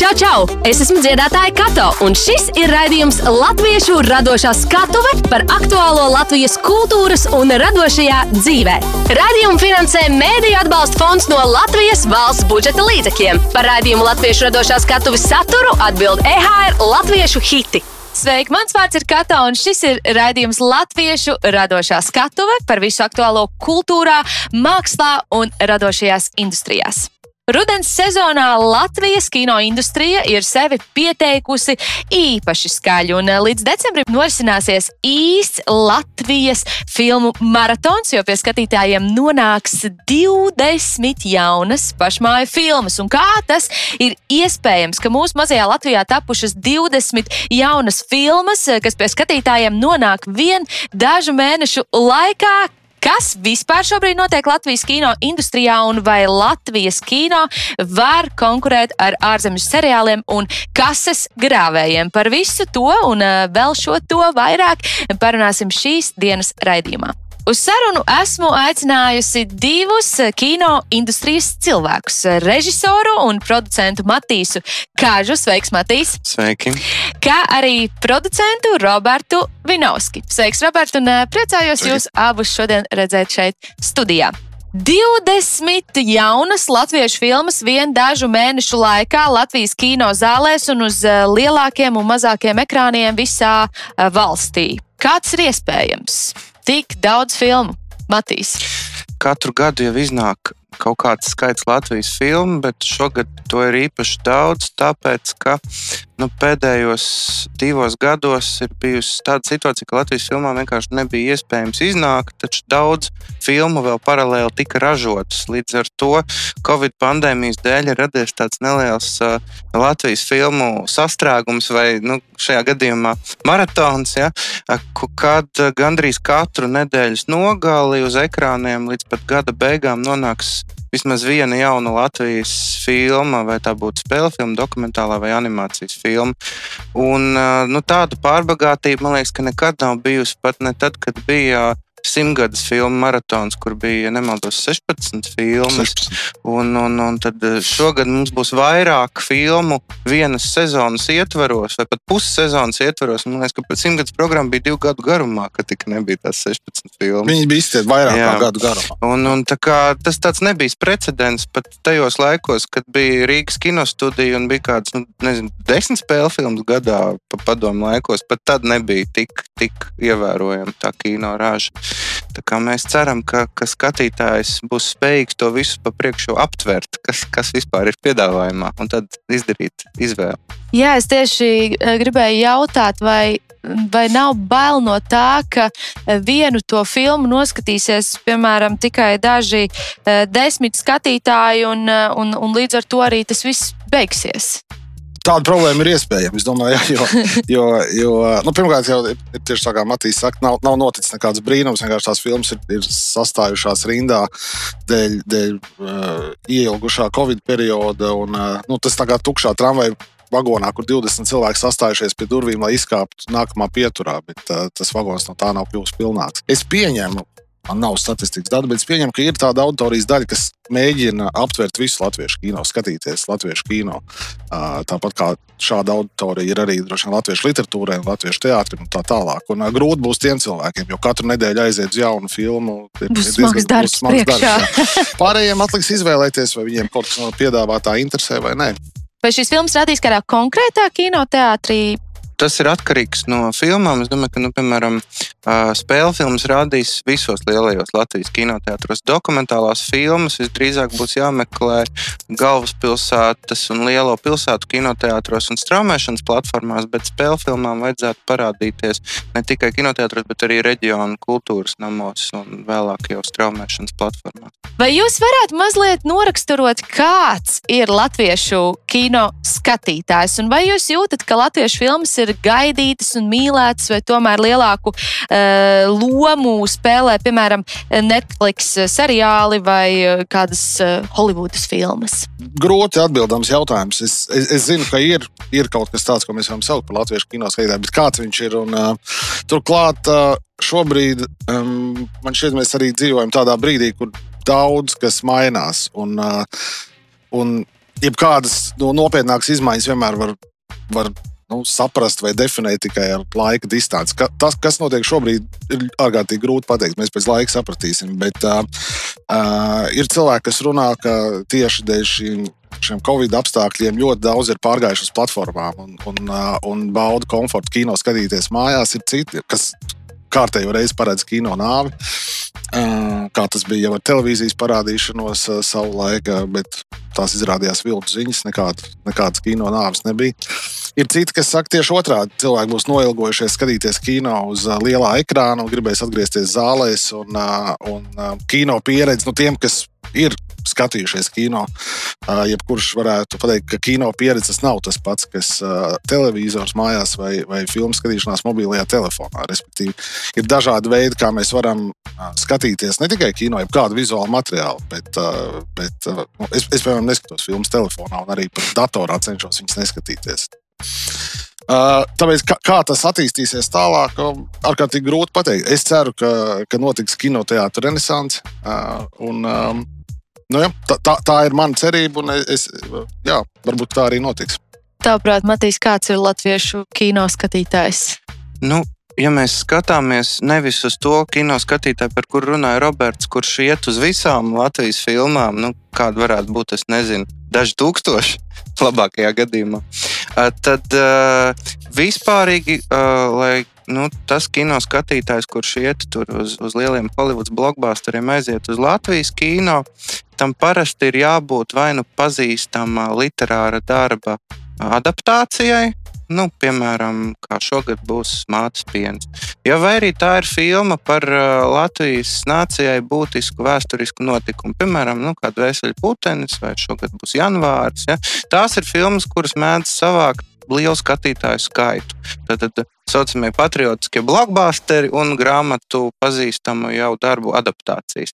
Čau, čau! Es esmu dziedātāja Kato, un šis ir raidījums Latviešu radošā skatuve par aktuālo Latvijas kultūras un radošajā dzīvē. Radījumu finansē Mēdīļu atbalsta fonds no Latvijas valsts budžeta līdzekļiem. Par raidījumu Latviešu radošā skatuves saturu atbild EHR Latviešu hiti. Sveiki, mans vārds ir Kato, un šis ir raidījums Latviešu radošā skatuve par visu aktuālo kultūrā, mākslā un radošajās industrijās. Rudens sezonā Latvijas kino industrija ir sevi pieteikusi īpaši skaļi, un eh, līdz decembrim norisināsies īsts Latvijas filmu maratons, jo pie skatītājiem nonāks 20 jaunas pašmāju filmas. Un kā tas ir iespējams, ka mūsu mazajā Latvijā tapušas 20 jaunas filmas, eh, kas pie skatītājiem nonāk vien dažu mēnešu laikā, Kas vispār šobrīd notiek Latvijas kino industrijā un vai Latvijas kino var konkurēt ar ārzemju seriāliem un kases grāvējiem? Par visu to un eh, vēl šo to vairāk parunāsim šīs dienas raidījumā. Uz sarunu esmu aicinājusi divus kino industrijas cilvēkus - režisoru un producentu Matīsu Kāžu. Sveiks, Matīs! Sveiki! Kā arī producentu Robertu Vinovski. Sveiks, Robert, un eh, priecājos Sveiki. jūs abus šodien redzēt šeit studijā. 20 jaunas latviešu filmas vien dažu mēnešu laikā Latvijas kino zālēs un uz eh, lielākiem un mazākiem ekrāniem visā eh, valstī. Kāds ir iespējams? Tik daudz filmu? Matīs. Katru gadu jau iznāk kaut kāds skaits Latvijas filmu, bet šogad to ir īpaši daudz, tāpēc ka nu, pēdējos divos gados ir bijusi tāda situācija, ka Latvijas filmām vienkārši nebija iespējams iznākt, taču daudz filmu vēl paralēli tika ražotas. Līdz ar to Covid pandēmijas dēļ ir radies tāds neliels uh, Latvijas filmu sastrēgums, vai nu, šajā gadījumā maratons, ja, kad gandrīz katru nedēļas nogali uz ekrāniem līdz pat gada beigām nonāks vismaz viena jauna Latvijas filma, vai tā būtu spēļu filma, dokumentālā vai animācijas filma. Un, nu, tāda pārbagātība, man liekas, ka nekad nav bijusi pat ne tad, kad bija simtgadus filmu maratons, kur bija, ja nemaldos, 16 filmas. 16. Un, un, un tad eh, šogad mums būs vairāk filmu vienas sezonas ietvaros, vai pat pussezonas ietvaros. Man liekas, ka pēc simtgadus programma bija divu gadu garumā, kad tika nebija tās 16 filmas. Viņi bija izstiepti vairāk Jā. kā gadu garumā. Un, un tā kā, tas tāds nebija precedents pat tajos laikos, kad bija Rīgas kinostudija un bija kāds, nu, nezinu, desmit spēļu filmas gadā pa padomu laikos. Pat tad nebija tik, tik ievērojama tā kino raža. Mēs ceram, ka, ka skatītājs būs spējīgs to visu pa priekšu aptvert, kas, kas vispār ir piedāvājumā, un tad izdarīt izvēli. Jā, es tieši eh, gribēju jautāt, vai vai nav bail no tā, ka eh, vienu to filmu noskatīsies, piemēram, tikai daži uh, desmit skatītāji, un, un, un līdz ar to arī tas viss beigsies? Tāda problēma ir iespējama. Es domāju, jo, jo, jo nu, pirmkārt, jau tieši tā, kā Matīs saka, nav, nav noticis nekāds brīnums. Vienkārši tās filmas ir, ir sastājušās rindā dēļ, dēļ uh, ieilgušā Covid perioda. Un, uh, nu, tas tā kā tukšā tramvaja vagonā, kur 20 cilvēki sastājušies pie durvīm, lai izkāptu nākamā pieturā, bet uh, tas vagons no tā nav kļuvis pilnāks. Es pieņemu, Man nav statistikas datu, bet es pieņemu, ka ir tāda auditorijas daļa, kas mēģina aptvert visu latviešu kino, skatīties latviešu kino. Tāpat kā šāda auditorija ir arī vien, latviešu literatūrai, latviešu teātrim un tā tālāk. Un grūti būs tiem cilvēkiem, jo katru nedēļu aiziet uz jaunu filmu. Ir, būs smags darbs, smags darbs Pārējiem atliks izvēlēties, vai viņiem kaut kas no piedāvātā interesē vai nē. Vai šīs filmas radīs kādā konkrētā kinoteātrī? Tas ir atkarīgs no filmām. Es domāju, ka, nu, piemēram, spēļu filmas rādīs visos lielajos Latvijas kinoteātros. Dokumentālās filmas visdrīzāk būs jāmeklē galvaspilsētas un lielo pilsētu kinoteātros un straumēšanas platformās, bet spēļu filmām vajadzētu parādīties ne tikai kinoteātros, bet arī reģionu kultūras namos un vēlāk jau straumēšanas platformās. Vai jūs varētu mazliet noraksturot, kāds ir latviešu kino skatītājs, un vai jūs jūtat, ka latviešu filmas ir ir gaidītas un mīlētas, vai tomēr lielāku uh, lomu spēlē, piemēram, Netflix seriāli vai eh, kādas uh, Holivudas filmas? Grūti atbildams jautājums. Es, es, es zinu, ka ir, ir kaut kas tāds, ko mēs varam saukt par latviešu kino skatītāju, bet kāds viņš ir? Un, uh, turklāt uh, šobrīd um, man šķiet, mēs arī dzīvojam tādā brīdī, kur daudz kas mainās. Un, uh, un jebkādas nu, nopietnākas izmaiņas vienmēr var, var nu, saprast vai definēt tikai ar laika distanci. Ka, tas, kas notiek šobrīd, ir ārkārtīgi grūti pateikt. Mēs pēc laika sapratīsim. Bet uh, uh, ir cilvēki, kas runā, ka tieši dēļ šīm šiem Covid apstākļiem ļoti daudz ir pārgājuši uz platformām un, un, uh, un bauda komfortu kino skatīties mājās. Ir citi, kas kārtējo reizi paredz kino nāvi. Kā tas bija jau ar televīzijas parādīšanos savu laiku, bet tās izrādījās viltus ziņas, nekāda, nekādas kino nāves nebija. Ir citi, kas saka tieši otrādi. Cilvēki būs noilgojušies skatīties kino uz lielā ekrāna un gribēs atgriezties zālēs. Un, un kino pieredze nu, tiem, kas ir skatījušies kino. Jebkurš varētu pateikt, ka kino pieredze nav tas pats, kas televizors mājās vai, vai filmu skatīšanās mobilajā telefonā. Respektīvi, ir dažādi veidi, kā mēs varam skatīties ne tikai kino, jeb kādu vizuālu materiālu, bet, bet uh, es, es, piemēram, neskatos filmas telefonā un arī pat datorā cenšos viņas neskatīties. Uh, tāpēc, kā, kā tas attīstīsies tālāk, ārkārtīgi grūti pateikt. Es ceru, ka, ka notiks kinoteātris renaissance. Uh, un, um, nu, jā, tā, tā, tā ir mana cerība, un es, jā, varbūt tā arī notiks. Tāprāt, Matīs, kāds ir latviešu kino skatītājs? Nu, ja mēs skatāmies nevis uz to kino skatītāju, par kuru runāja Roberts, kurš iet uz visām Latvijas filmām, nu, kāda varētu būt, es nezinu, daži tūkstoši labākajā gadījumā, tad vispārīgi, lai nu, tas kino skatītājs, kurš iet uz, uz lieliem Hollywoods blockbusteriem, aiziet uz Latvijas kino, tam parasti ir jābūt vai nu pazīstama literāra darba adaptācijai, nu, piemēram, kā šogad būs mātes piens. Ja vai arī tā ir filma par Latvijas nācijai būtisku vēsturisku notikumu, piemēram, nu, kāda vēseļa putenis, vai šogad būs janvārs. Ja? Tās ir filmas, kuras mēdz savākt lielu skatītāju skaitu. Tad, tad saucamie patriotiskie blockbusteri un grāmatu pazīstamu jau darbu adaptācijas.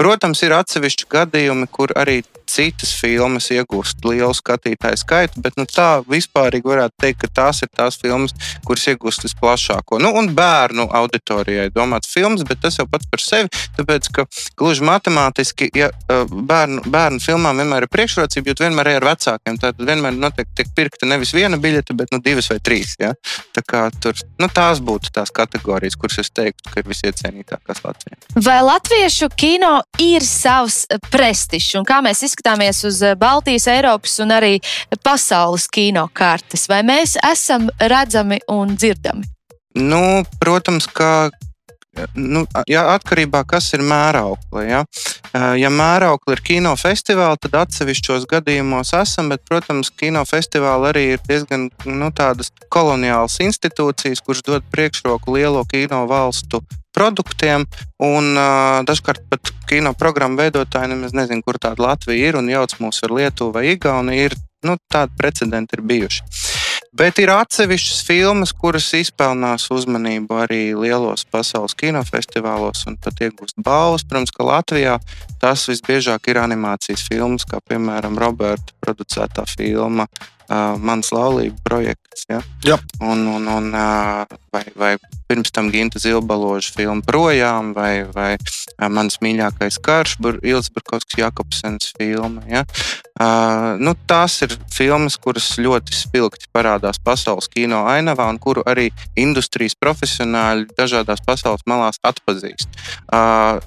Protams, ir atsevišķi gadījumi, kur arī citas filmas iegūst lielu skatītāju skaitu, bet nu, tā vispārīgi varētu teikt, ka tās ir tās filmas, kuras iegūst visplašāko. Nu, un bērnu auditorijai domāts filmas, bet tas jau pats par sevi, tāpēc ka gluži matemātiski, ja bērnu, bērnu filmām vienmēr ir priekšrocība, jo vienmēr ir ar vecākiem. Tad vienmēr notiek, tiek pirkta nevis viena biļete, bet nu, divas vai trīs. Ja? Tā kā tur, nu, tās būtu tās kategorijas, kuras es teiktu, ka ir visiecienītākās Latvijā. Vai latviešu kino ir savs prestižs. Un kā mēs izskatāmies uz eh, Baltijas, Eiropas un arī pasaules kino kartes, vai mēs esam redzami un dzirdami? Nu, protams, ka nu, jā, atkarībā no tā, kas ir mērauklis. Ja? ja mērauklis ir kinofestivāli, tad atsevišķos gadījumos esam, bet, protams, kinofestivāli arī ir diezgan nu, tādas koloniālas institūcijas, kuras dod priekšroku lielo kino valstu produktiem. Un, uh, dažkārt pat kino programmu veidotāji nemaz nezina, kur tāda Latvija ir un jauc mūs ar Lietuvu vai Igauniju. Ir, nu, tādi precedenti ir bijuši. Bet ir atsevišķas filmas, kuras izpelnās uzmanību arī lielos pasaules kinofestivālos un pat iegūst balvas. Protams, ka Latvijā tas visbiežāk ir animācijas filmas, kā piemēram Roberta producētā filma uh, Mans laulība projekts. Ja? Jā. Un, un, un, uh, vai, vai pirms tam Ginta Zilbaloža filma Projām, vai, vai uh, Mans mīļākais karš, Ilza Burkovskis Jakobsens filma. Ja? Uh, nu, tās ir filmas, kuras ļoti spilgti parādās pasaules kino ainavā, un kuru arī industrijas profesionāļi dažādās pasaules malās atpazīst. Uh,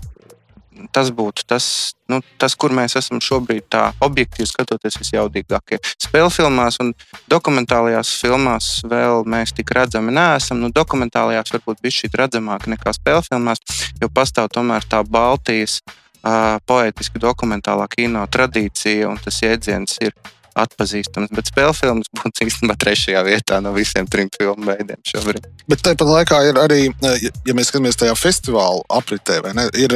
tas būtu tas, nu, tas, kur mēs esam šobrīd, tā objektīvi skatoties, visjaudīgākie. Spēļu filmās un dokumentālajās filmās vēl mēs tik redzami neesam. Nu, dokumentālajās varbūt bija šī redzamāka nekā spēļu filmās, jo pastāv tomēr tā Baltijas uh, poetiska dokumentālā kino tradīcija, un tas jēdziens ir atpazīstams. Bet spēļu filmas būtu īstenībā trešajā vietā no visiem trim filmu veidiem šobrīd. Bet tāpat laikā ir arī, ja mēs skatāmies tajā festivāla apritē, ne, ir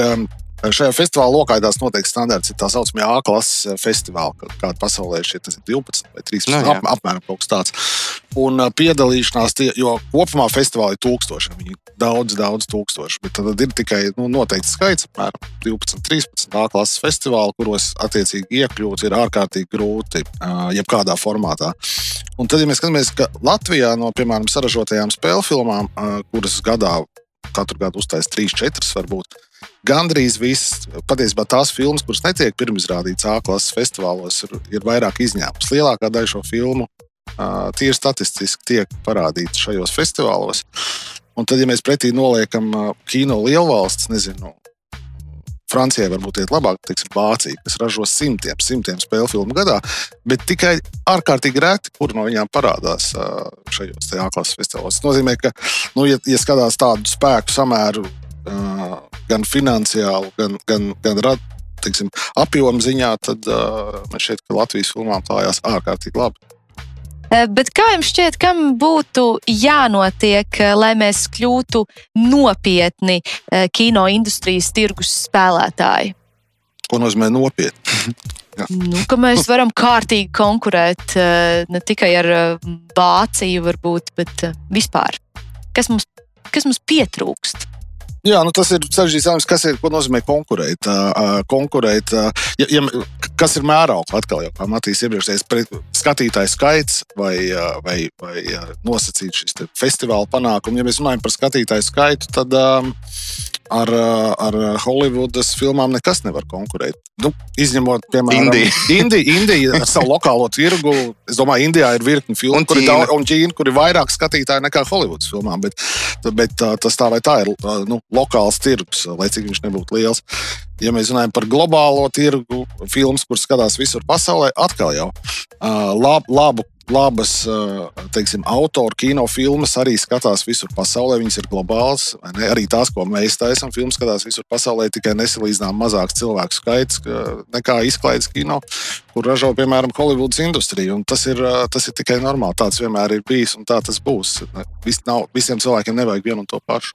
Šajā festivālā lokāļās noteikti standarts ir tā saucamie A klases festivāli, kāda pasaulē ir 12 vai 13, no, nu, ap, apmēram kaut kas tāds. Un piedalīšanās, tie, jo kopumā festivāli ir tūkstoši, viņi daudz, daudz tūkstoši, bet tad ir tikai nu, noteikts skaits, apmēram 12, 13 A klases festivāli, kuros attiecīgi iekļūt ir ārkārtīgi grūti, jebkādā formātā. Un tad, ja mēs skatāmies, ka Latvijā no, piemēram, saražotajām spēļu filmām, kuras gadā katru gadu uztaisīt trīs, četras varbūt. Gandrīz viss, patiesībā tās filmas, kuras netiek pirmizrādītas A klases festivālos, ir, ir vairāk izņēmums. Lielākā daļa šo filmu tīri statistiski tiek parādīta šajos festivālos. Un tad, ja mēs pretī noliekam kino lielvalsts, nezinu, Francijai varbūt iet labāk, teiksim, Vācija, kas ražo simtiem, simtiem spēļu filmu gadā, bet tikai ārkārtīgi reti, kur no viņām parādās šajos A-klases festivālos. Tas nozīmē, ka, nu, ja, ja skatās tādu spēku samēru, gan finansiālu, gan, gan, gan rad, teiksim, apjomu ziņā, tad man šķiet, ka Latvijas filmām klājās ārkārtīgi labi. Eh, bet kā jums šķiet, kam būtu jānotiek, eh, lai mēs kļūtu nopietni eh, kino industrijas tirgus spēlētāji? Ko nozīmē nopietni? nu, ka mēs varam kārtīgi konkurēt ne tikai ar Vāciju, varbūt, bet vispār. Kas mums, kas mums pietrūkst? Jā, nu tas ir sarežģīts jautājums, kas ir, ko nozīmē konkurēt. Konkurēt ja, ja, kas ir mēraugs? Atkal jau kā Matīs iepriekš teica, skatītāju skaits vai, vai, vai nosacīt šis festivāla panākums. Ja mēs runājam par skatītāju skaitu, tad um, ar, ar Holivudas filmām nekas nevar konkurēt. Nu, izņemot, piemēram, Indiju. Indiju, Indiju ar savu lokālo tirgu. Es domāju, Indijā ir virkni filmu, Un kur ir, Ķīna. daudz, un Ķīna, kur ir vairāk skatītāju nekā Holivudas filmām. Bet, bet tā- tas tā vai tā ir nu, lokāls tirgus, lai cik viņš nebūtu liels. Ja mēs runājam par globālo tirgu, filmas, kuras skatās visur pasaulē, atkal jau uh, lab, labu. Labas, uh, teiksim, autoru kinofilmas arī skatās visur pasaulē. Viņas ir globālas. Arī tās, ko mēs taisām, filmas skatās visur pasaulē, tikai nesalīdzinām mazāks cilvēku skaits ka- nekā izklaides kino, kur ražo, piemēram, Holivudas industrija. Un Tas ir, uh, tas ir tikai normāli. Tāds vienmēr ir bijis un tā tas būs. Vis, nav, visiem cilvēkiem nevajag vienu un to pašu.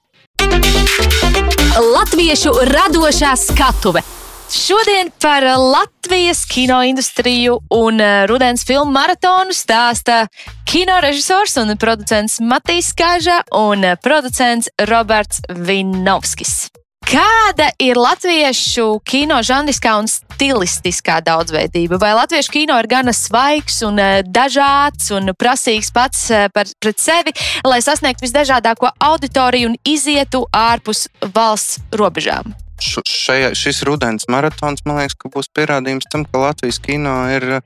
Latviešu radošā skatuve. Šodien par Latvijas kino industriju un eh, rudens filmu maratonu stāsta kino režisors un producents Matīs Kāža un eh, producents Roberts Vinovskis. Kāda ir latviešu kino žanriskā un stilistiskā daudzveidība? Vai latviešu kino ir gana svaigs un eh, dažāds un prasīgs pats par, pret sevi, lai sasniegtu visdažādāko auditoriju un izietu ārpus valsts robežām? Šajā, šis rudens maratons, man liekas, ka būs pierādījums tam, ka Latvijas kino ir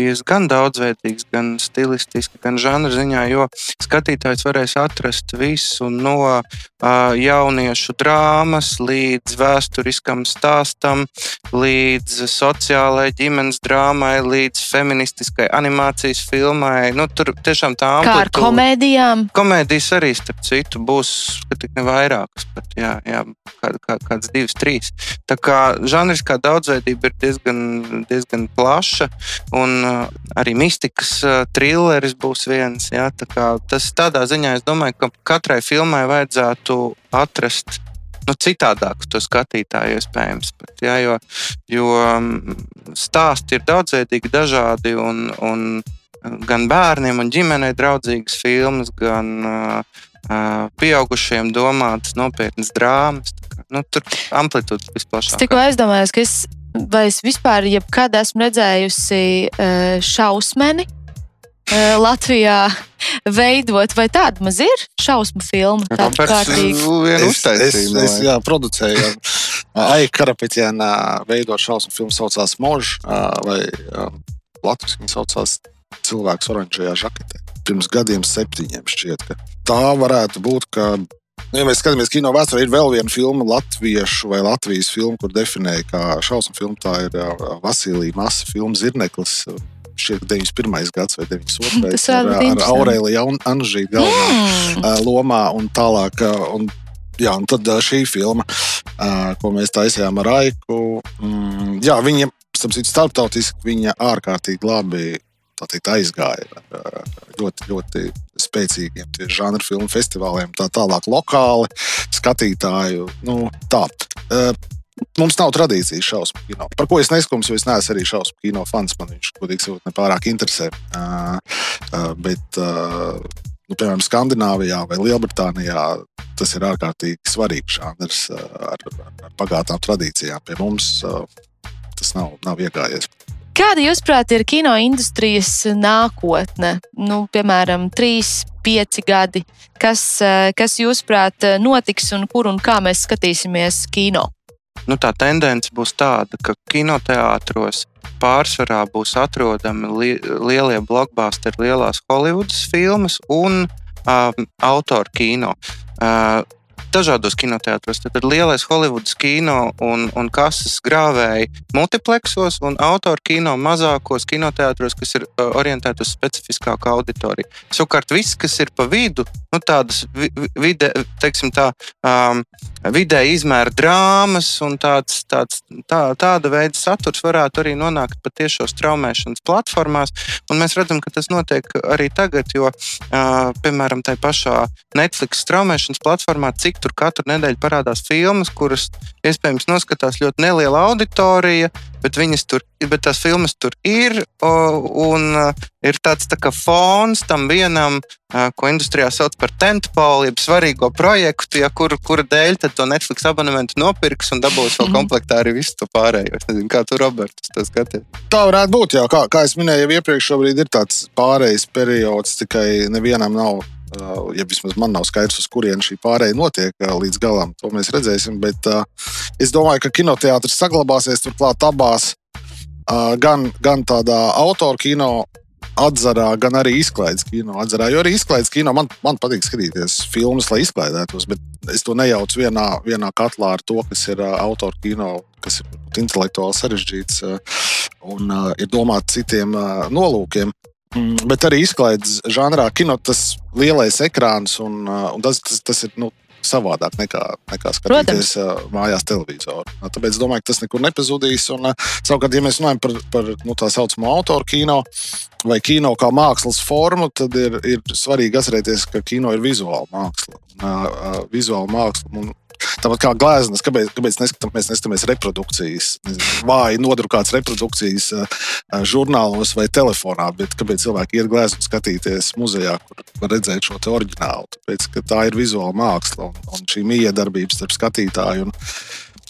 diezgan daudzveidīgs, gan stilistiski, gan žanra ziņā, jo skatītājs varēs atrast visu no jauniešu drāmas līdz vēsturiskam stāstam, līdz sociālajai ģimenes drāmai, līdz feministiskai animācijas filmai. Nu, tur tiešām tā Kā ar amplitūda- komēdijām? Komēdijas arī, starp citu, būs tik ne vairākas, bet jā, jā, kā, kā, kāds divas, trīs. Tā kā žanriskā daudzveidība ir diezgan, diezgan plaša, un arī mistikas trilleris būs viens. Jā, tā tas tādā ziņā, es domāju, ka katrai filmai vajadzētu atrast. Nu, citādāk to skatītāju iespējams. Bet, jā, jo jo stāsti ir daudzveidīgi, dažādi. Un, un gan bērniem un ģimenei draudzīgas filmas, gan uh, pieaugušiem domātas nopietnas drāmas. Nu, tur amplitūda Es visplašākā. tikko aizdomājos, ka es, vai es vispār jebkad esmu redzējusi eh, šausmeni eh, Latvijā veidot, vai tāda maz ir šausmu filma? Tāda Roberts kārtīga. Es, es, es jā, producēju. Aija Karapetjana veidot šausmu filmu saucās Možs, vai Latvijas viņa saucās Cilvēks oranžajā žaketē. Pirms gadiem septiņiem šķiet, ka tā varētu būt, ka Nu, ja mēs skatāmies kino vēsturē, ir vēl viena filma, latviešu vai Latvijas filma, kur definēja kā šausmu filmu. Tā ir Vasilija Masa filma Zirneklis. Šķiet, 91. gads vai 92. Tas ar, ar. Aurēliju un Anžiju galvenā Mm. lomā un tālāk. Un, jā, un tad šī filma, ko mēs taisījām ar Aiku, mm, jā, viņa starptautiski viņa ārkārtīgi labi teikt, aizgāja ar ļoti, ļoti spēcīgiem žanru filmu festivāliem, tā tālāk lokāli skatītāju. Nu, tā. Uh, Mums nav tradīcijas šausmu kino. Par ko es neskumos, jo es neesmu arī šausmu kino fans. Man viņš, godīgi sakot, nepārāk interesē. Uh, uh, bet, uh, nu, piemēram, Skandināvijā vai Lielbritānijā tas ir ārkārtīgi svarīgs žanrs ar, ar bagātām tradīcijām. Pie mums tas nav, nav iegājies. Kāda, jūsuprāt, ir kino industrijas nākotne? Nu, piemēram, trīs, pieci gadi. Kas, eh, kas jūsuprāt, notiks un kur un kā mēs skatīsimies kino? Nu, tā tendence būs tāda, ka kinoteātros pārsvarā būs atrodami li lielie blockbusteri, lielās Holivudas filmas un um, autoru kino. Uh, dažādos kinoteātros. Tad ir lielais Holivudas kino un, un kases grāvēji multiplexos un autoru kino mazākos kinoteātros, kas ir uh, orientēti uz specifiskāku auditoriju. Savukārt, viss, kas ir pa vidu, nu, tādas vide, teiksim, tā, um, vidē izmēra drāmas un tāds, tāds, tā, tāda veida saturs varētu arī nonākt patiešos traumēšanas platformās. Un mēs redzam, ka tas notiek arī tagad, jo, uh, piemēram, tajā pašā Netflix traumēšanas platformā, cik tur katru nedēļu parādās filmas, kuras iespējams noskatās ļoti neliela auditorija, bet, tur, bet tās filmas tur ir. Un ir tāds tā kā fons tam vienam, ko industrijā sauc par tentpolu, jeb svarīgo projektu, ja, kur, kura dēļ to Netflix abonementu nopirks un dabūs vēl mhm. komplektā arī visu to pārējo. Es nezinu, kā tu, Roberts, to skaties. Tā varētu būt, jā. Kā, kā es minēju, jau iepriekš šobrīd ir tāds pārējais periods, tikai nevienam nav ja vismaz man nav skaidrs, uz kurien šī pārējai notiek uh, līdz galam, to mēs redzēsim. Bet uh, es domāju, ka kinoteātris saglabāsies turklāt abās, gan, gan tādā autoru kino atzarā, gan arī izklaides kino atzarā. Jo arī izklaides kino man, man patīk skatīties filmas, lai izklaidētos, bet es to nejaucu vienā, vienā katlā ar to, kas ir autoru kino, kas ir intelektuāli sarežģīts un ir domāts citiem nolūkiem. Mm, bet arī izklaides žanrā, kino tas lielais ekrāns, un, uh, un tas, tas, tas ir nu, savādāk nekā, nekā skatīties Protams. Uh, mājās televizoru. Tāpēc es domāju, ka tas nekur nepazudīs. Un, uh, savukārt, ja mēs runājam par, par nu, tā saucamo autoru kino vai kino kā mākslas formu, tad ir, ir svarīgi atcerēties, ka kino ir vizuāla māksla. Uh, vizuāla māksla un Tāpat kā gleznas, kāpēc, kāpēc neskatām, mēs neskatāmies reprodukcijas, vāji nodrukāts reprodukcijas žurnālos vai telefonā, bet kāpēc cilvēki iet gleznu skatīties muzejā, kur var redzēt šo oriģinālu? Tāpēc, ka tā ir vizuāla māksla un, un šī miedarbība starp skatītāju. Un,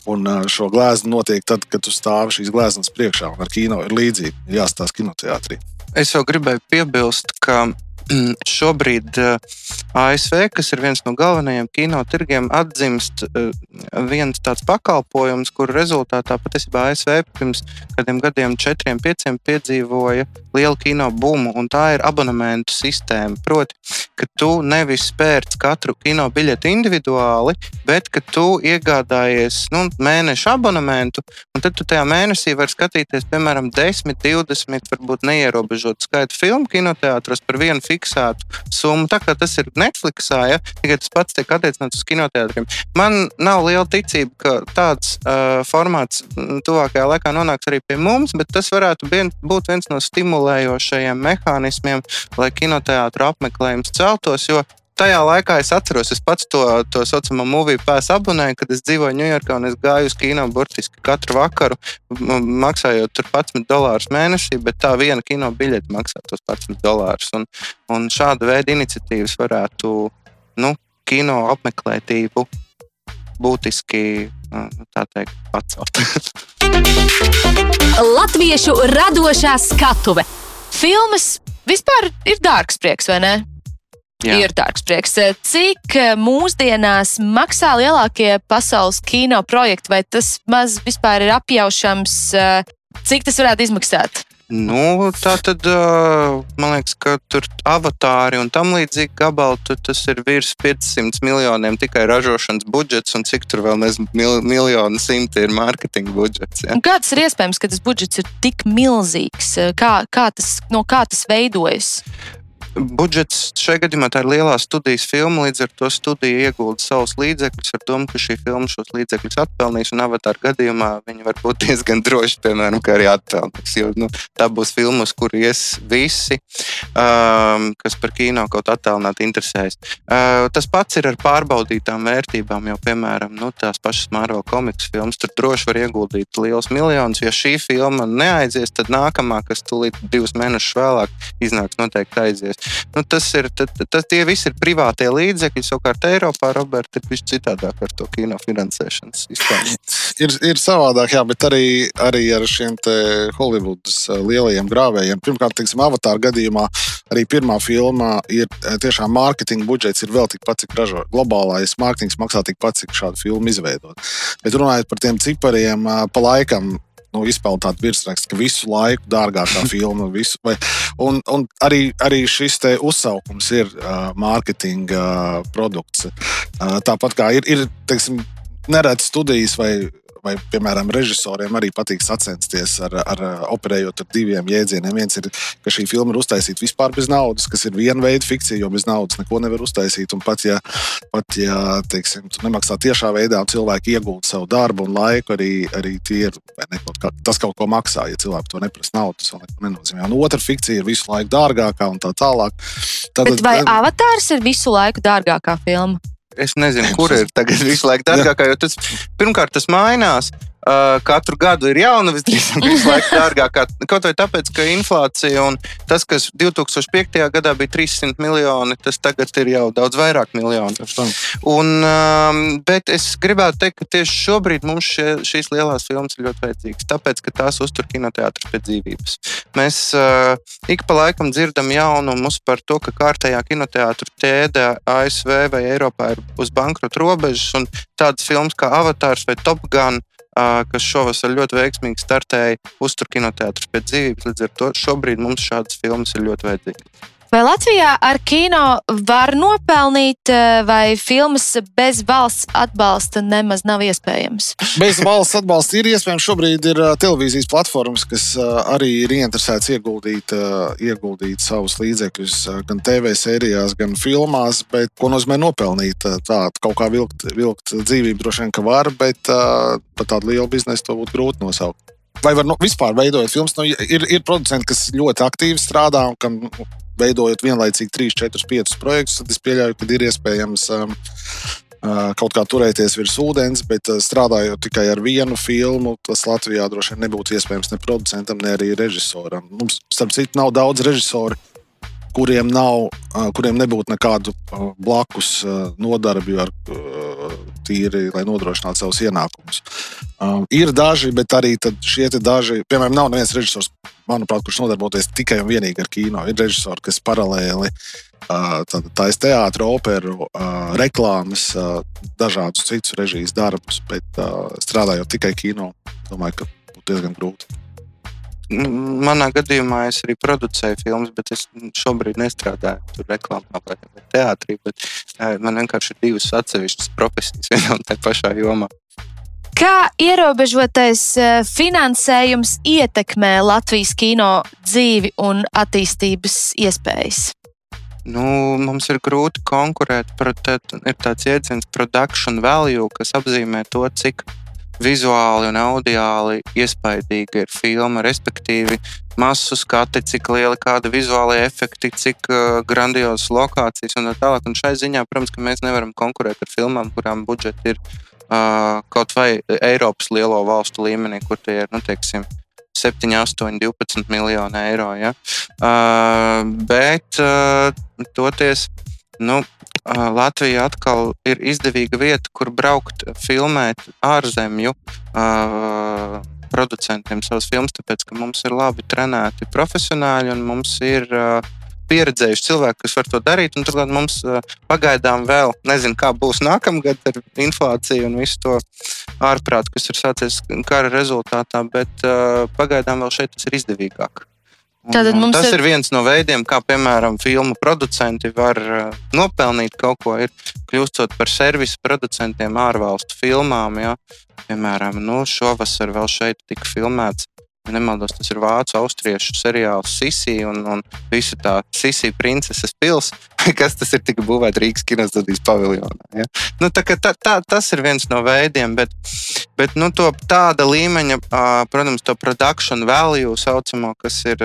Un šo gleznu notiek tad, kad tu stāvi šīs gleznas priekšā. Ar kino ir līdzīgi. Jāstāsta kinoteātrī. Es jau gribēju piebilst, ka Mm, šobrīd eh, ASV, kas ir viens no galvenajiem kino tirgiem, atdzimst eh, viens tāds pakalpojums, kur rezultātā patiesībā ASV pirms kādiem gadiem, četriem, pieciem piedzīvoja lielu kino bumu, un tā ir abonementu sistēma. Proti, ka tu nevis pērc katru kino biļeti individuāli, bet ka tu iegādājies nu, mēneša abonementu, un tad tu tajā mēnesī vari skatīties, piemēram, 10, 20, varbūt neierobežotu skaitu filmu kinoteātros par vienu fiksētu summu. Tā kā tas ir Netflixā, ja, tikai tas pats tiek attiecināts uz kinoteātriem. Man nav liela ticība, ka tāds uh, formāts tuvākajā laikā nonāks arī pie mums, bet tas varētu bien, būt viens no stimulējošajiem mehānismiem, lai kinoteātru apmeklējums celtos. Jo tajā laikā es atceros, es pats to, to saucamo moviju pēsu abonēju, kad es dzīvoju Ņujorkā un es gāju uz kino burtiski katru vakaru, maksājot tur 11 dolārus mēnesī, bet tā viena kino biļete maksā tos 11 dolārus. Un, un šāda veida iniciatīvas varētu nu, kino apmeklētību būtiski nu, teikt, pacelt. Latviešu radošā skatuve. Filmas vispār ir dārgs prieks, vai ne? Jā. ir dārgs prieks. Cik eh, mūsdienās maksā lielākie pasaules kino projekti, vai tas maz vispār ir apjaušams, eh, cik tas varētu izmaksāt? Nu, tā tad eh, man liekas, ka tur avatāri un tam līdzīgi gabali tas ir virs 500 miljoniem tikai ražošanas budžets, un cik tur vēl nezinu, mil, miljonu simti ir mārketinga budžets. Ja? Kā tas ir iespējams, ka tas budžets ir tik milzīgs? Kā, kā tas, no kā tas veidojas? Budžets šajā gadījumā tā ir lielā studijas filma. Līdz ar to studija iegulda savus līdzekļus ar domu, ka šī filma šos līdzekļus atpelnīs. Un avatāra gadījumā viņi var būt diezgan droši, piemēram, arī atpelnīs. Jo nu, tā būs filma, uz kuru ies visi, um, kas par kino kaut attālināti interesējas. Uh, tas pats ir ar pārbaudītām vērtībām, jo, piemēram, nu, tās pašas Marvel komiks filmas tur droši var ieguldīt liels miljonus. Ja šī filma neaizies, tad nākamā, kas tūlīt divus mēnešus vēlāk iznāks, noteikti aizies. Nu, tas ir, tad tie visi ir privātie līdzekļi. Savukārt Eiropā, Roberta, ir viss citādāk ar to kino finansēšanas sistēmu. Ir, ir savādāk, jā, bet arī, arī ar šiem Holivudas eh, lielajiem grāvējiem. Pirmkārt, teiksim, avatāra gadījumā arī pirmā filmā ir eh, tiešām mārketinga budžets ir vēl tikpat, cik ražo. Globālais mārketings maksā tikpat, cik šādu filmu izveidot. Bet runājot par tiem cipariem, eh, pa laikam nu, izpeld tādu virsrakstu, ka visu laiku dārgākā filma. Visu, vai, un, un arī, arī šis uzsaukums ir uh, mārketinga uh, produkts. Uh, tāpat kā ir, ir teiksim, neredz studijas vai vai, piemēram, režisoriem arī patīk sacensties ar, ar operējot ar diviem jēdzieniem. Viens ir, ka šī filma ir uztaisīta vispār bez naudas, kas ir viena veida fikcija, jo bez naudas neko nevar uztaisīt. Un pat ja, pat, ja teiksim, tu nemaksā tiešā veidā, un cilvēki iegūda savu darbu un laiku, arī, arī ir, ne, kaut kā, tas kaut ko maksā. Ja cilvēki to neprasa naudu, tas vēl neko nenozīmē. Un otra fikcija ir visu laiku dārgākā un tā tālāk. Tad, Bet vai avatārs ir visu laiku dārgākā filma? Es nezinu, kur ir tagad visu laiku dārgākā, jo tas pirmkārt tas mainās. Uh, katru gadu ir jauna, visdrīzāk, visu laiku dārgākā. Kaut vai tāpēc, ka inflācija un tas, kas 2005. gadā bija 300 miljoni, tas tagad ir jau daudz vairāk miljonu. Un, um, bet es gribētu teikt, ka tieši šobrīd mums šie, šīs lielās filmas ir ļoti vajadzīgas, tāpēc, ka tās uztur kinoteātris pie dzīvības. Mēs uh, ik pa laikam dzirdam jaunumus par to, ka kārtējā kinoteātris ķēde ASV vai Eiropā ir uz bankrota robežas, un tādas filmas kā Avatārs vai Top Gun kas šovasar ļoti veiksmīgi startēja uztur kinoteātrus pēc dzīvības. Līdz ar to šobrīd mums šādas filmas ir ļoti vajadzīgas. Vai Latvijā ar kino var nopelnīt, vai filmas bez valsts atbalsta nemaz nav iespējams? Bez valsts atbalsta ir iespējams. Šobrīd ir televīzijas platformas, kas arī ir ieinteresētas ieguldīt, ieguldīt savus līdzekļus gan TV sērijās, gan filmās. Bet, ko nozīmē nopelnīt? Tā kaut kā vilkt, vilkt dzīvību droši vien, ka var, bet par tādu lielu biznesu to būtu grūti nosaukt. Vai var nu, vispār veidot filmas? Nu, ir, ir producenti, kas ļoti aktīvi strādā un kam veidojot vienlaicīgi 3, 4, 5 projektus, tad es pieļauju, ka ir iespējams um, uh, kaut kā turēties virs ūdens, bet uh, strādājot tikai ar vienu filmu, tas Latvijā droši vien nebūtu iespējams ne producentam, ne arī režisoram. Mums, starp citu, nav daudz režisoru kuriem, nav, kuriem nebūtu nekādu blakus nodarbību ar tīri, lai nodrošinātu savus ienākumus. Ir daži, bet arī šie daži, piemēram, nav neviens režisors, manuprāt, kurš nodarboties tikai un vienīgi ar kino. Ir režisori, kas paralēli taisa teātris, operu, reklāmas, dažādus citus režijas darbus, bet strādājot tikai kino, domāju, ka būtu diezgan grūti. Manā gadījumā es arī producēju filmas, bet es šobrīd nestrādāju tur reklāmā vai teātrī. Man vienkārši ir divas atsevišķas profesijas vienā un tajā pašā jomā. Kā ierobežotais finansējums ietekmē Latvijas kino dzīvi un attīstības iespējas? Nu, mums ir grūti konkurēt. Pret, ir tāds jēdziens, production value, kas apzīmē to, cik vizuāli un audiāli iespaidīga ir filma, respektīvi masu skati, cik lieli kādi vizuālie efekti, cik uh, grandiozas lokācijas un tā tālāk. Un šai ziņā, protams, mēs nevaram konkurēt ar filmām, kurām budžeti ir uh, kaut vai Eiropas lielo valstu līmenī, kur tie ir, nu, teiksim, 7, 8, 12 miljoni eiro. Ja? Uh, bet uh, toties, nu, Latvija atkal ir izdevīga vieta, kur braukt, filmēt ārzemju producentiem savas filmas, tāpēc ka mums ir labi trenēti profesionāļi un mums ir pieredzējuši cilvēki, kas var to darīt. Turklāt mums pagaidām vēl nezinu, kā būs nākamgad ar inflāciju un visu to ārprātu, kas ir sācies kara rezultātā, bet pagaidām vēl šeit tas ir izdevīgāk. Tātad mums tas ir... ir viens no veidiem, kā piemēram filmu producenti var uh, nopelnīt kaut ko, ir kļūstot par servisu producentiem ārvalstu filmām. Ja? Piemēram, nu, šovasar vēl šeit tika filmēts. Ja nemaldos, tas ir vācu austriešu seriāls Sisi un, un visa tā Sisi princeses pils, kas tas ir tika būvēts Rīgas kinostudijas paviljonā. Ja? Nu, tā, tā, tā, tas ir viens no veidiem, bet, bet nu, to, tāda līmeņa, protams, to production value saucamo, kas ir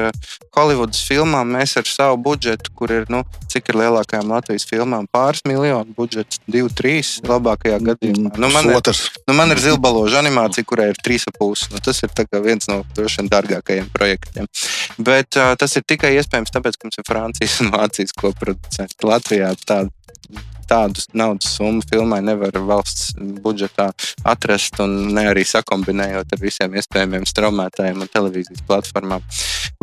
Hollywoodas filmām, mēs ar savu budžetu, kur ir, nu, cik ir lielākajām Latvijas filmām, pāris miljonu budžets, divi, trīs labākajā gadījumā. Nu, man, ir, nu, man ir zilbaloža animācija, kurai ir trīs ap pusi. Nu, tas ir viens no droši vien dārgākajiem projektiem. Bet uh, tas ir tikai iespējams tāpēc, ka mums ir Francijas un Vācijas koproducenti. Latvijā tāda tādu naudas summu filmai nevar valsts budžetā atrast, un ne arī sakombinējot ar visiem iespējamiem straumētājiem un televīzijas platformām.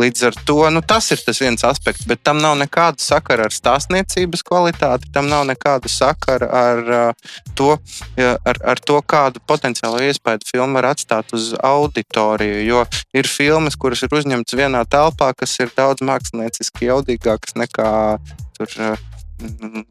Līdz ar to nu, tas ir tas viens aspekts, bet tam nav nekāda sakara ar stāstniecības kvalitāti, tam nav nekāda sakara ar, uh, to, ar, ar to, kādu potenciālo iespēju filma var atstāt uz auditoriju. Jo ir filmas, kuras ir uzņemtas vienā telpā, kas ir daudz mākslinieciski jaudīgākas nekā tur uh,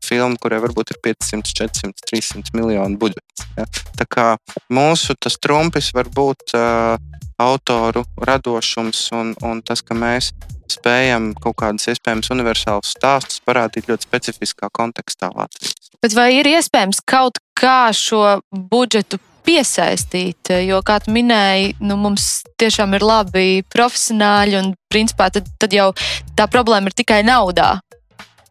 filmu, kurai varbūt ir 500, 400, 300 miljonu budžets. Ja? Tā kā mūsu trumpis var būt uh, autoru radošums un, un tas, ka mēs spējam kaut kādus iespējams universālus stāstus parādīt ļoti specifiskā kontekstā Latvijas. Bet vai ir iespējams kaut kā šo budžetu piesaistīt. Jo, kā tu minēji, nu, mums tiešām ir labi profesionāļi, un principā tad, tad jau tā problēma ir tikai naudā.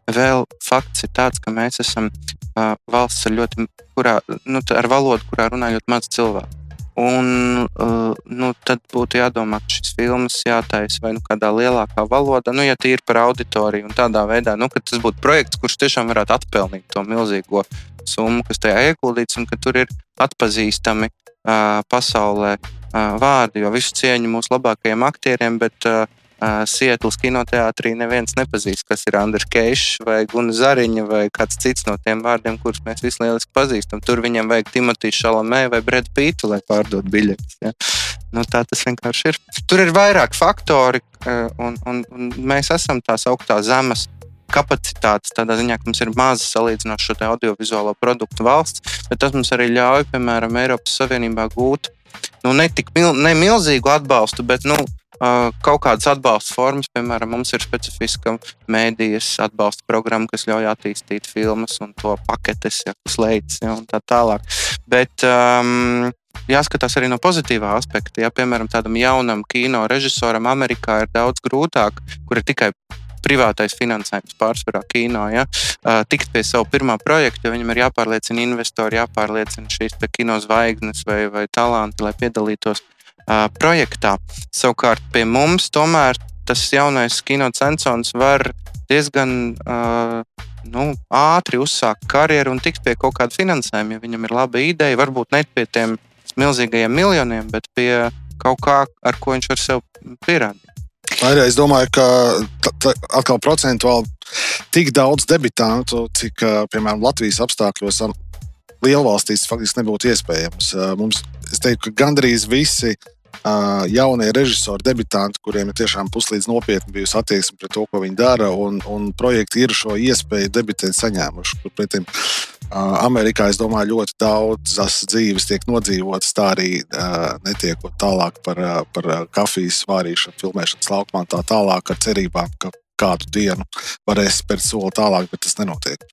Vēl fakts ir tāds, ka mēs esam uh, valsts ar ļoti, kurā, nu, ar valodu, kurā runā ļoti maz cilvēku. Un, uh, nu, tad būtu jādomā, ka šis filmas jātaisa vai nu kādā lielākā valodā, nu, ja tie ir par auditoriju un tādā veidā, nu, ka tas būtu projekts, kurš tiešām varētu atpelnīt to milzīgo summu, kas tajā ieguldīts, un ka tur ir atpazīstami uh, pasaulē uh, vārdi. Jo visu cieņu mūsu labākajiem aktieriem, bet uh, Sietlas kinoteātrī neviens nepazīst, kas ir Andris Keišs vai Guna Zariņa vai kāds cits no tiem vārdiem, kurus mēs visi lieliski pazīstam. Tur viņam vajag Timotiju Šalamē vai Bredu Pītu, lai pārdot biļetes. Ja? Nu, tā tas vienkārši ir. Tur ir vairāk faktori, un, un, un mēs esam tās augstās zemes kapacitātes, tādā ziņā, ka mums ir maza salīdzinoši šo audiovizuālo produktu valsts, bet tas mums arī ļauj, piemēram, Eiropas Savienībā gūt nu, ne tik mil, ne milzīgu atbalstu, bet nu, kaut kādas atbalsta formas. Piemēram, mums ir specifiska mēdījas atbalsta programma, kas ļauj attīstīt filmas un to paketes, ja, slēdz ja, un tā tālāk. Bet, um, jāskatās arī no pozitīvā aspekta. Ja, piemēram, tādam jaunam kino režisoram Amerikā ir daudz grūtāk, kur ir tikai privātais finansējums pārsvarā kino, ja, tikt pie savu pirmā projekta, jo viņam ir jāpārliecina investori, jāpārliecina šīs kino zvaigznes vai, vai talanti, lai piedalītos projektā. Savukārt pie mums tomēr tas jaunais kino censors var diezgan uh, nu, ātri uzsākt karjeru un tikt pie kaut kāda finansējuma. Ja viņam ir laba ideja, varbūt ne pie tiem milzīgajiem miljoniem, bet pie kaut kā, ar ko viņš var sev pierādīt. Arī es domāju, ka atkal procentuāli tik daudz debitantu, cik, piemēram, Latvijas apstākļos lielvalstīs faktiski nebūtu iespējams. Mums, es teiktu, ka gandrīz visi jaunie režisori, debitanti, kuriem ir tiešām puslīdz nopietni bijusi attieksme pret to, ko viņi dara, un, un projekti ir šo iespēju debitēt saņēmuši. Uh, Amerikā, es domāju, ļoti daudzas dzīves tiek nodzīvotas, tā arī netiekot tālāk par, par kafijas vārīšanu, filmēšanas laukumā, tā tālāk ar cerībām, ka kādu dienu varēs spērt soli tālāk, bet tas nenotiek.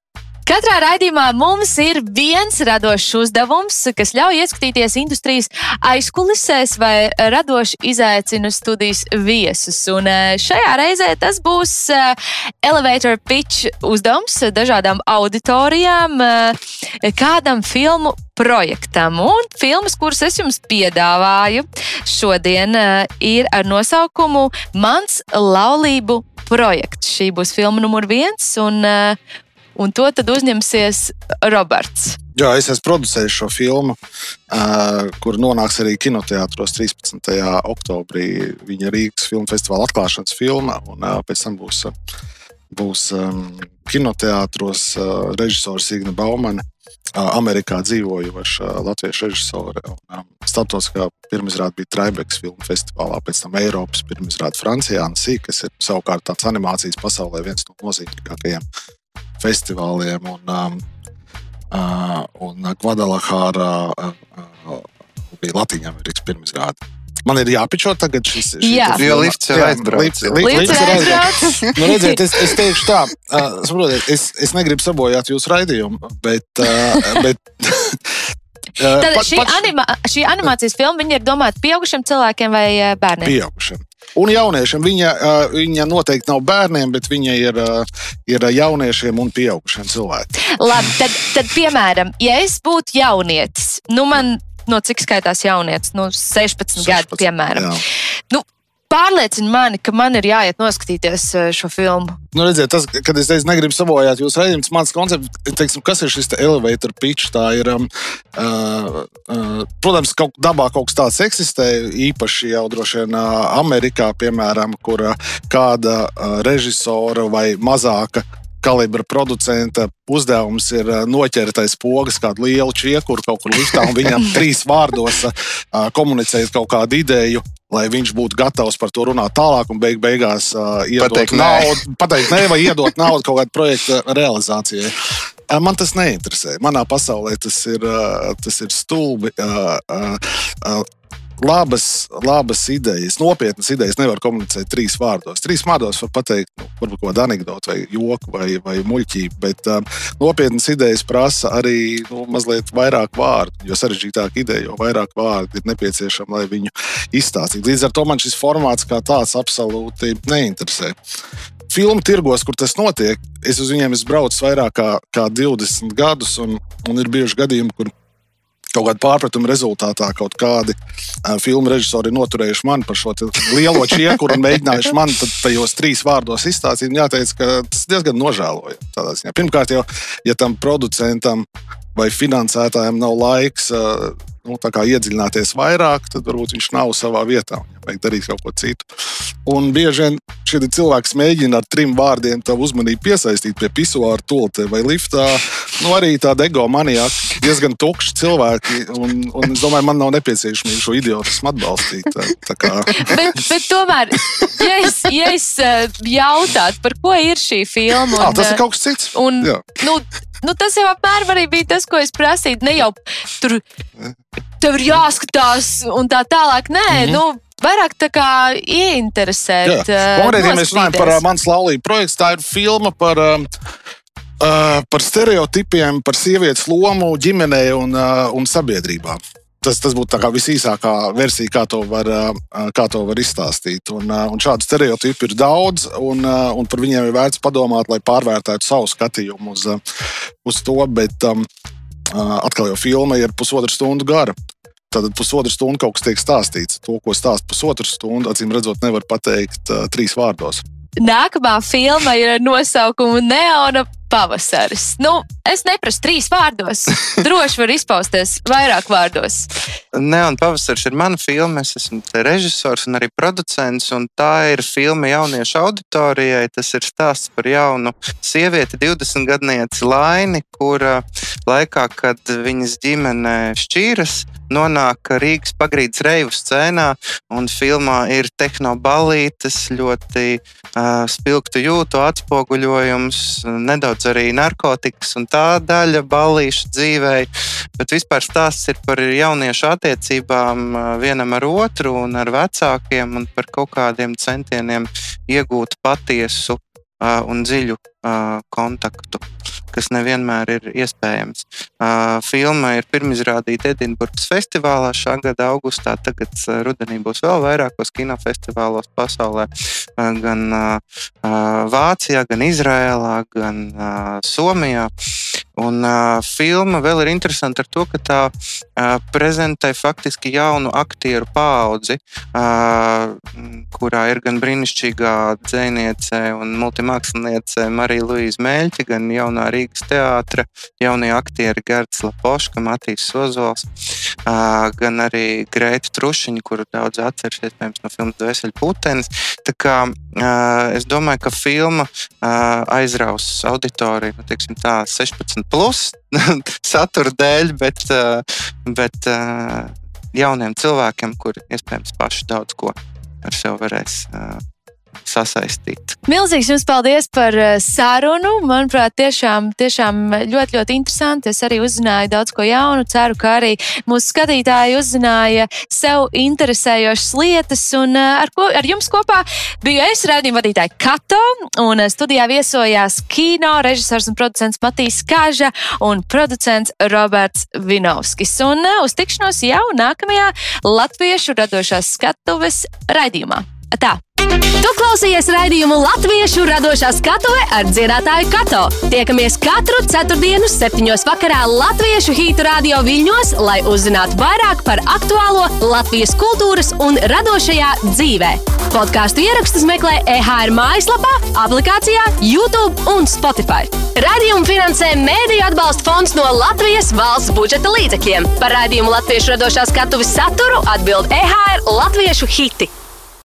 Katrā raidījumā mums ir viens radošs uzdevums, kas ļauj ieskatīties industrijas aizkulisēs vai radoši izaicina studijas viesus. Un eh, šajā reizē tas būs eh, elevator pitch uzdevums dažādām auditorijām, eh, kādam filmu projektam. Un filmas, kuras es jums piedāvāju šodien, ir ar nosaukumu Mans laulību projekts. Šī būs filma numur viens. Un, un to tad uzņemsies Roberts. Jā, es esmu producējis šo filmu, uh, kur nonāks arī kinoteātros 13. oktobrī. Viņa Rīgas filmu festivāla atklāšanas filma, un uh, pēc tam būs, būs um, kinoteātros uh, režisors Igna Baumane. Amerikā dzīvojoša latviešu režisore. Startautiskā pirmizrāde bija Traibeks filmu festivālā, pēc tam Eiropas pirmizrāde Francijā, Ansī, kas ir savukārt tāds animācijas pasaulē viens no nozīmīgākajiem festivāliem. Un, um, uh, un Guadalajara uh, uh, bija Latvijas Amerikas pirmizrāde. Man ir jāpičo tagad šis. šī Jā. jau lifts- jau. li- Līdz lifts ir aizbraucis. aizbrauc. Nu, redziet, es, es teikšu tā, uh, saprotiet, es, es negribu sabojāt jūsu raidījumu, bet. Uh, bet uh, Tad pat- šī, pats- anima, šī animācijas filma ir domāta pieaugušiem cilvēkiem vai bērniem? pieaugušiem. Un jauniešiem viņa, uh, viņa noteikti nav bērniem, bet viņa ir, uh, ir jauniešiem un pieaugušiem cilvēkiem. Labi, tad, tad, piemēram, ja es būtu jaunietis, nu man, no cik skaitās jaunietis, nu 16, 16 gadi, piemēram, Jā. Pārliecina mani, ka man ir jāiet noskatīties eh, šo filmu. Nu, redziet, tas, kad es teicu, negribu sabojāt jūsu raidījumu, mans koncepts, teiksim, kas ir šis elevator pitch, tā ir, um, uh, uh, protams, kaut dabā kaut kas tāds eksistē, īpaši jau droši vien uh, Amerikā, piemēram, kur uh, kāda uh, režisora vai mazāka kalibra producenta uzdevums ir noķert aiz pogas kādu lielu čiekuru kaut kur liftā un viņam trīs vārdos komunicēt kaut kādu ideju. Lai viņš būtu gatavs par to runāt tālāk, un beig beigās uh, iedot Pateikt nē. naudu, pateikt nē, vai iedot naudu kaut kāda projekta realizācijai. Man tas neinteresē. Manā pasaulē tas ir, uh, tas ir stulbi. Labas, labas idejas, nopietnas idejas nevar komunicēt trīs vārdos. Trīs vārdos var pateikt, nu, varbūt kādu anekdotu, vai joku, vai, vai muļķību, bet um, nopietnas idejas prasa arī nu, mazliet vairāk vārdu. Jo sarežģītāka ideja, jo vairāk vārdu ir nepieciešama, lai viņu izstāstītu. Līdz ar to man šis formāts kā tāds absolūti neinteresē filmu tirgos, kur tas notiek, es uz viņiem esmu braucis vairāk kā, kā 20 gadus, un, un ir bijuši gadījumi, kur kaut kāda pārpratuma rezultātā kaut kādi uh, filmu režisori noturējuši mani par šo lielo čiekuru un mēģinājuši man tajos trīs vārdos izstāstīt. Jāteic, ka tas diezgan nožēlojami. Pirmkārt, jau, ja tam producentam vai finansētājiem nav laiks uh, nu, iedziļināties vairāk, tad varbūt viņš nav savā vietā. Viņam vajag darīt kaut ko citu. Un bieži vien šie cilvēki mēģina ar trim vārdiem tavu uzmanību piesaistīt pie pisuāra tultē vai liftā. Nu, arī tāda ego manijā diezgan tukši cilvēki. Un, un es domāju, man nav nepieciešamība šo idiotismu atbalstīt. Tā, tā kā, Bet, bet tomēr, ja es, ja es eh, jautātu, par ko ir šī filma, un, tas eh, ir kaut kas cits. Un, Jā. nu, nu, tas jau apmēram arī bija tas, ko es prasīju. Ne jau tur tev ir jāskatās un tā tālāk. Nē, mm -hmm. nu, vairāk tā kā ieinteresēt. eh, Konkrēti, ja mēs runājam par uh, manas laulības projektu, tā ir filma par, um, uh, par stereotipiem, par sievietes lomu ģimenē un, uh, un sabiedrībā. Tas, tas būtu visīsākā versija, kā to var, uh, kā to var izstāstīt. Un, uh, un šādu stereotipu ir daudz, un, uh, un par viņiem ir vērts padomāt, lai pārvērtētu savu skatījumu uz, uz to. Bet um, atkal jau filma ir pusotra stundu gara. Tad pusotru stundu kaut kas tiek stāstīts. To, ko stāsta pusotru stundu, acīm redzot, nevar pateikt trīs vārdos. Nākamā filma ir ar nosaukumu Neona pavasaris. Nu, es neprasu trīs vārdos. Droši var izpausties vairāk vārdos. Neon Pavasaris ir mana filma. Es esmu režisors un arī producents. Un tā ir filma jauniešu auditorijai. Tas ir stāsts par jaunu sievieti, 20 gadnieci Laini, kura laikā, kad viņas ģimene šķīras, nonāk Rīgas pagrīdes reivu scēnā. Un filmā ir tehnobalītes, ļoti uh, spilgtu jūtu atspoguļojums, nedaudz arī narkotikas un tā daļa balīšu dzīvē. Bet vispār stāsts ir par jauniešu attiecībām vienam ar otru un ar vecākiem un par kaut kādiem centieniem iegūt patiesu uh, un dziļu uh, kontaktu, kas nevienmēr ir iespējams. Uh, filma ir pirmizrādīta Edinburgas festivālā šā gada augustā. Tagad uh, rudenī būs vēl vairākos kinofestivālos pasaulē, uh, gan uh, uh, Vācijā, gan Izrēlā, gan uh, Somijā. Un uh, filma vēl ir interesanta ar to, ka tā uh, prezentē faktiski jaunu aktieru paudzi, uh, kurā ir gan brīnišķīgā dziniece un multimāksliniece Marija Luīza Mēļķa, gan jaunā Rīgas teātra jaunie aktieri Gerts Lapoška, Matīs Sozols, uh, gan arī Grēta Trušiņa, kuru daudz atceras iespējams no filmas Dvēseli Putenis. Tā kā uh, es domāju, ka filma uh, aizraus auditoriju, nu, teiksim tā, 16 plus satura dēļ, bet, uh, bet uh, jauniem cilvēkiem, kuri iespējams paši daudz ko ar sevi varēs uh, sasaistīt. Milzīgs jums paldies par eh, sarunu. Manuprāt, tiešām, tiešām ļoti, ļoti interesanti. Es arī uzzināju daudz ko jaunu. Ceru, ka arī mūsu skatītāji uzzināja sev interesējošas lietas. Un eh, ar, ko, ar jums kopā biju es, rādījuma vadītāja Kato, un eh, studijā viesojās kino režisors un producents Matīs Kaža un producents Roberts Vinovskis. Un uz tikšanos jau nākamajā Latviešu radošās skatuves raidījumā. Tā! Tu klausījies raidījumu Latviešu radošā skatuve ar dziedātāju Kato. Tiekamies katru ceturtdienu, septiņos vakarā Latviešu hītu radio viļņos, lai uzzinātu vairāk par aktuālo Latvijas kultūras un radošajā dzīvē. Podkāstu ierakstus meklē EHR mājaslapā, aplikācijā, YouTube un Spotify. Radījumu finansē Mēdīļu atbalsta fonds no Latvijas valsts budžeta līdzekļiem. Par raidījumu Latviešu radošā skatuves saturu atbild EHR Latviešu hiti.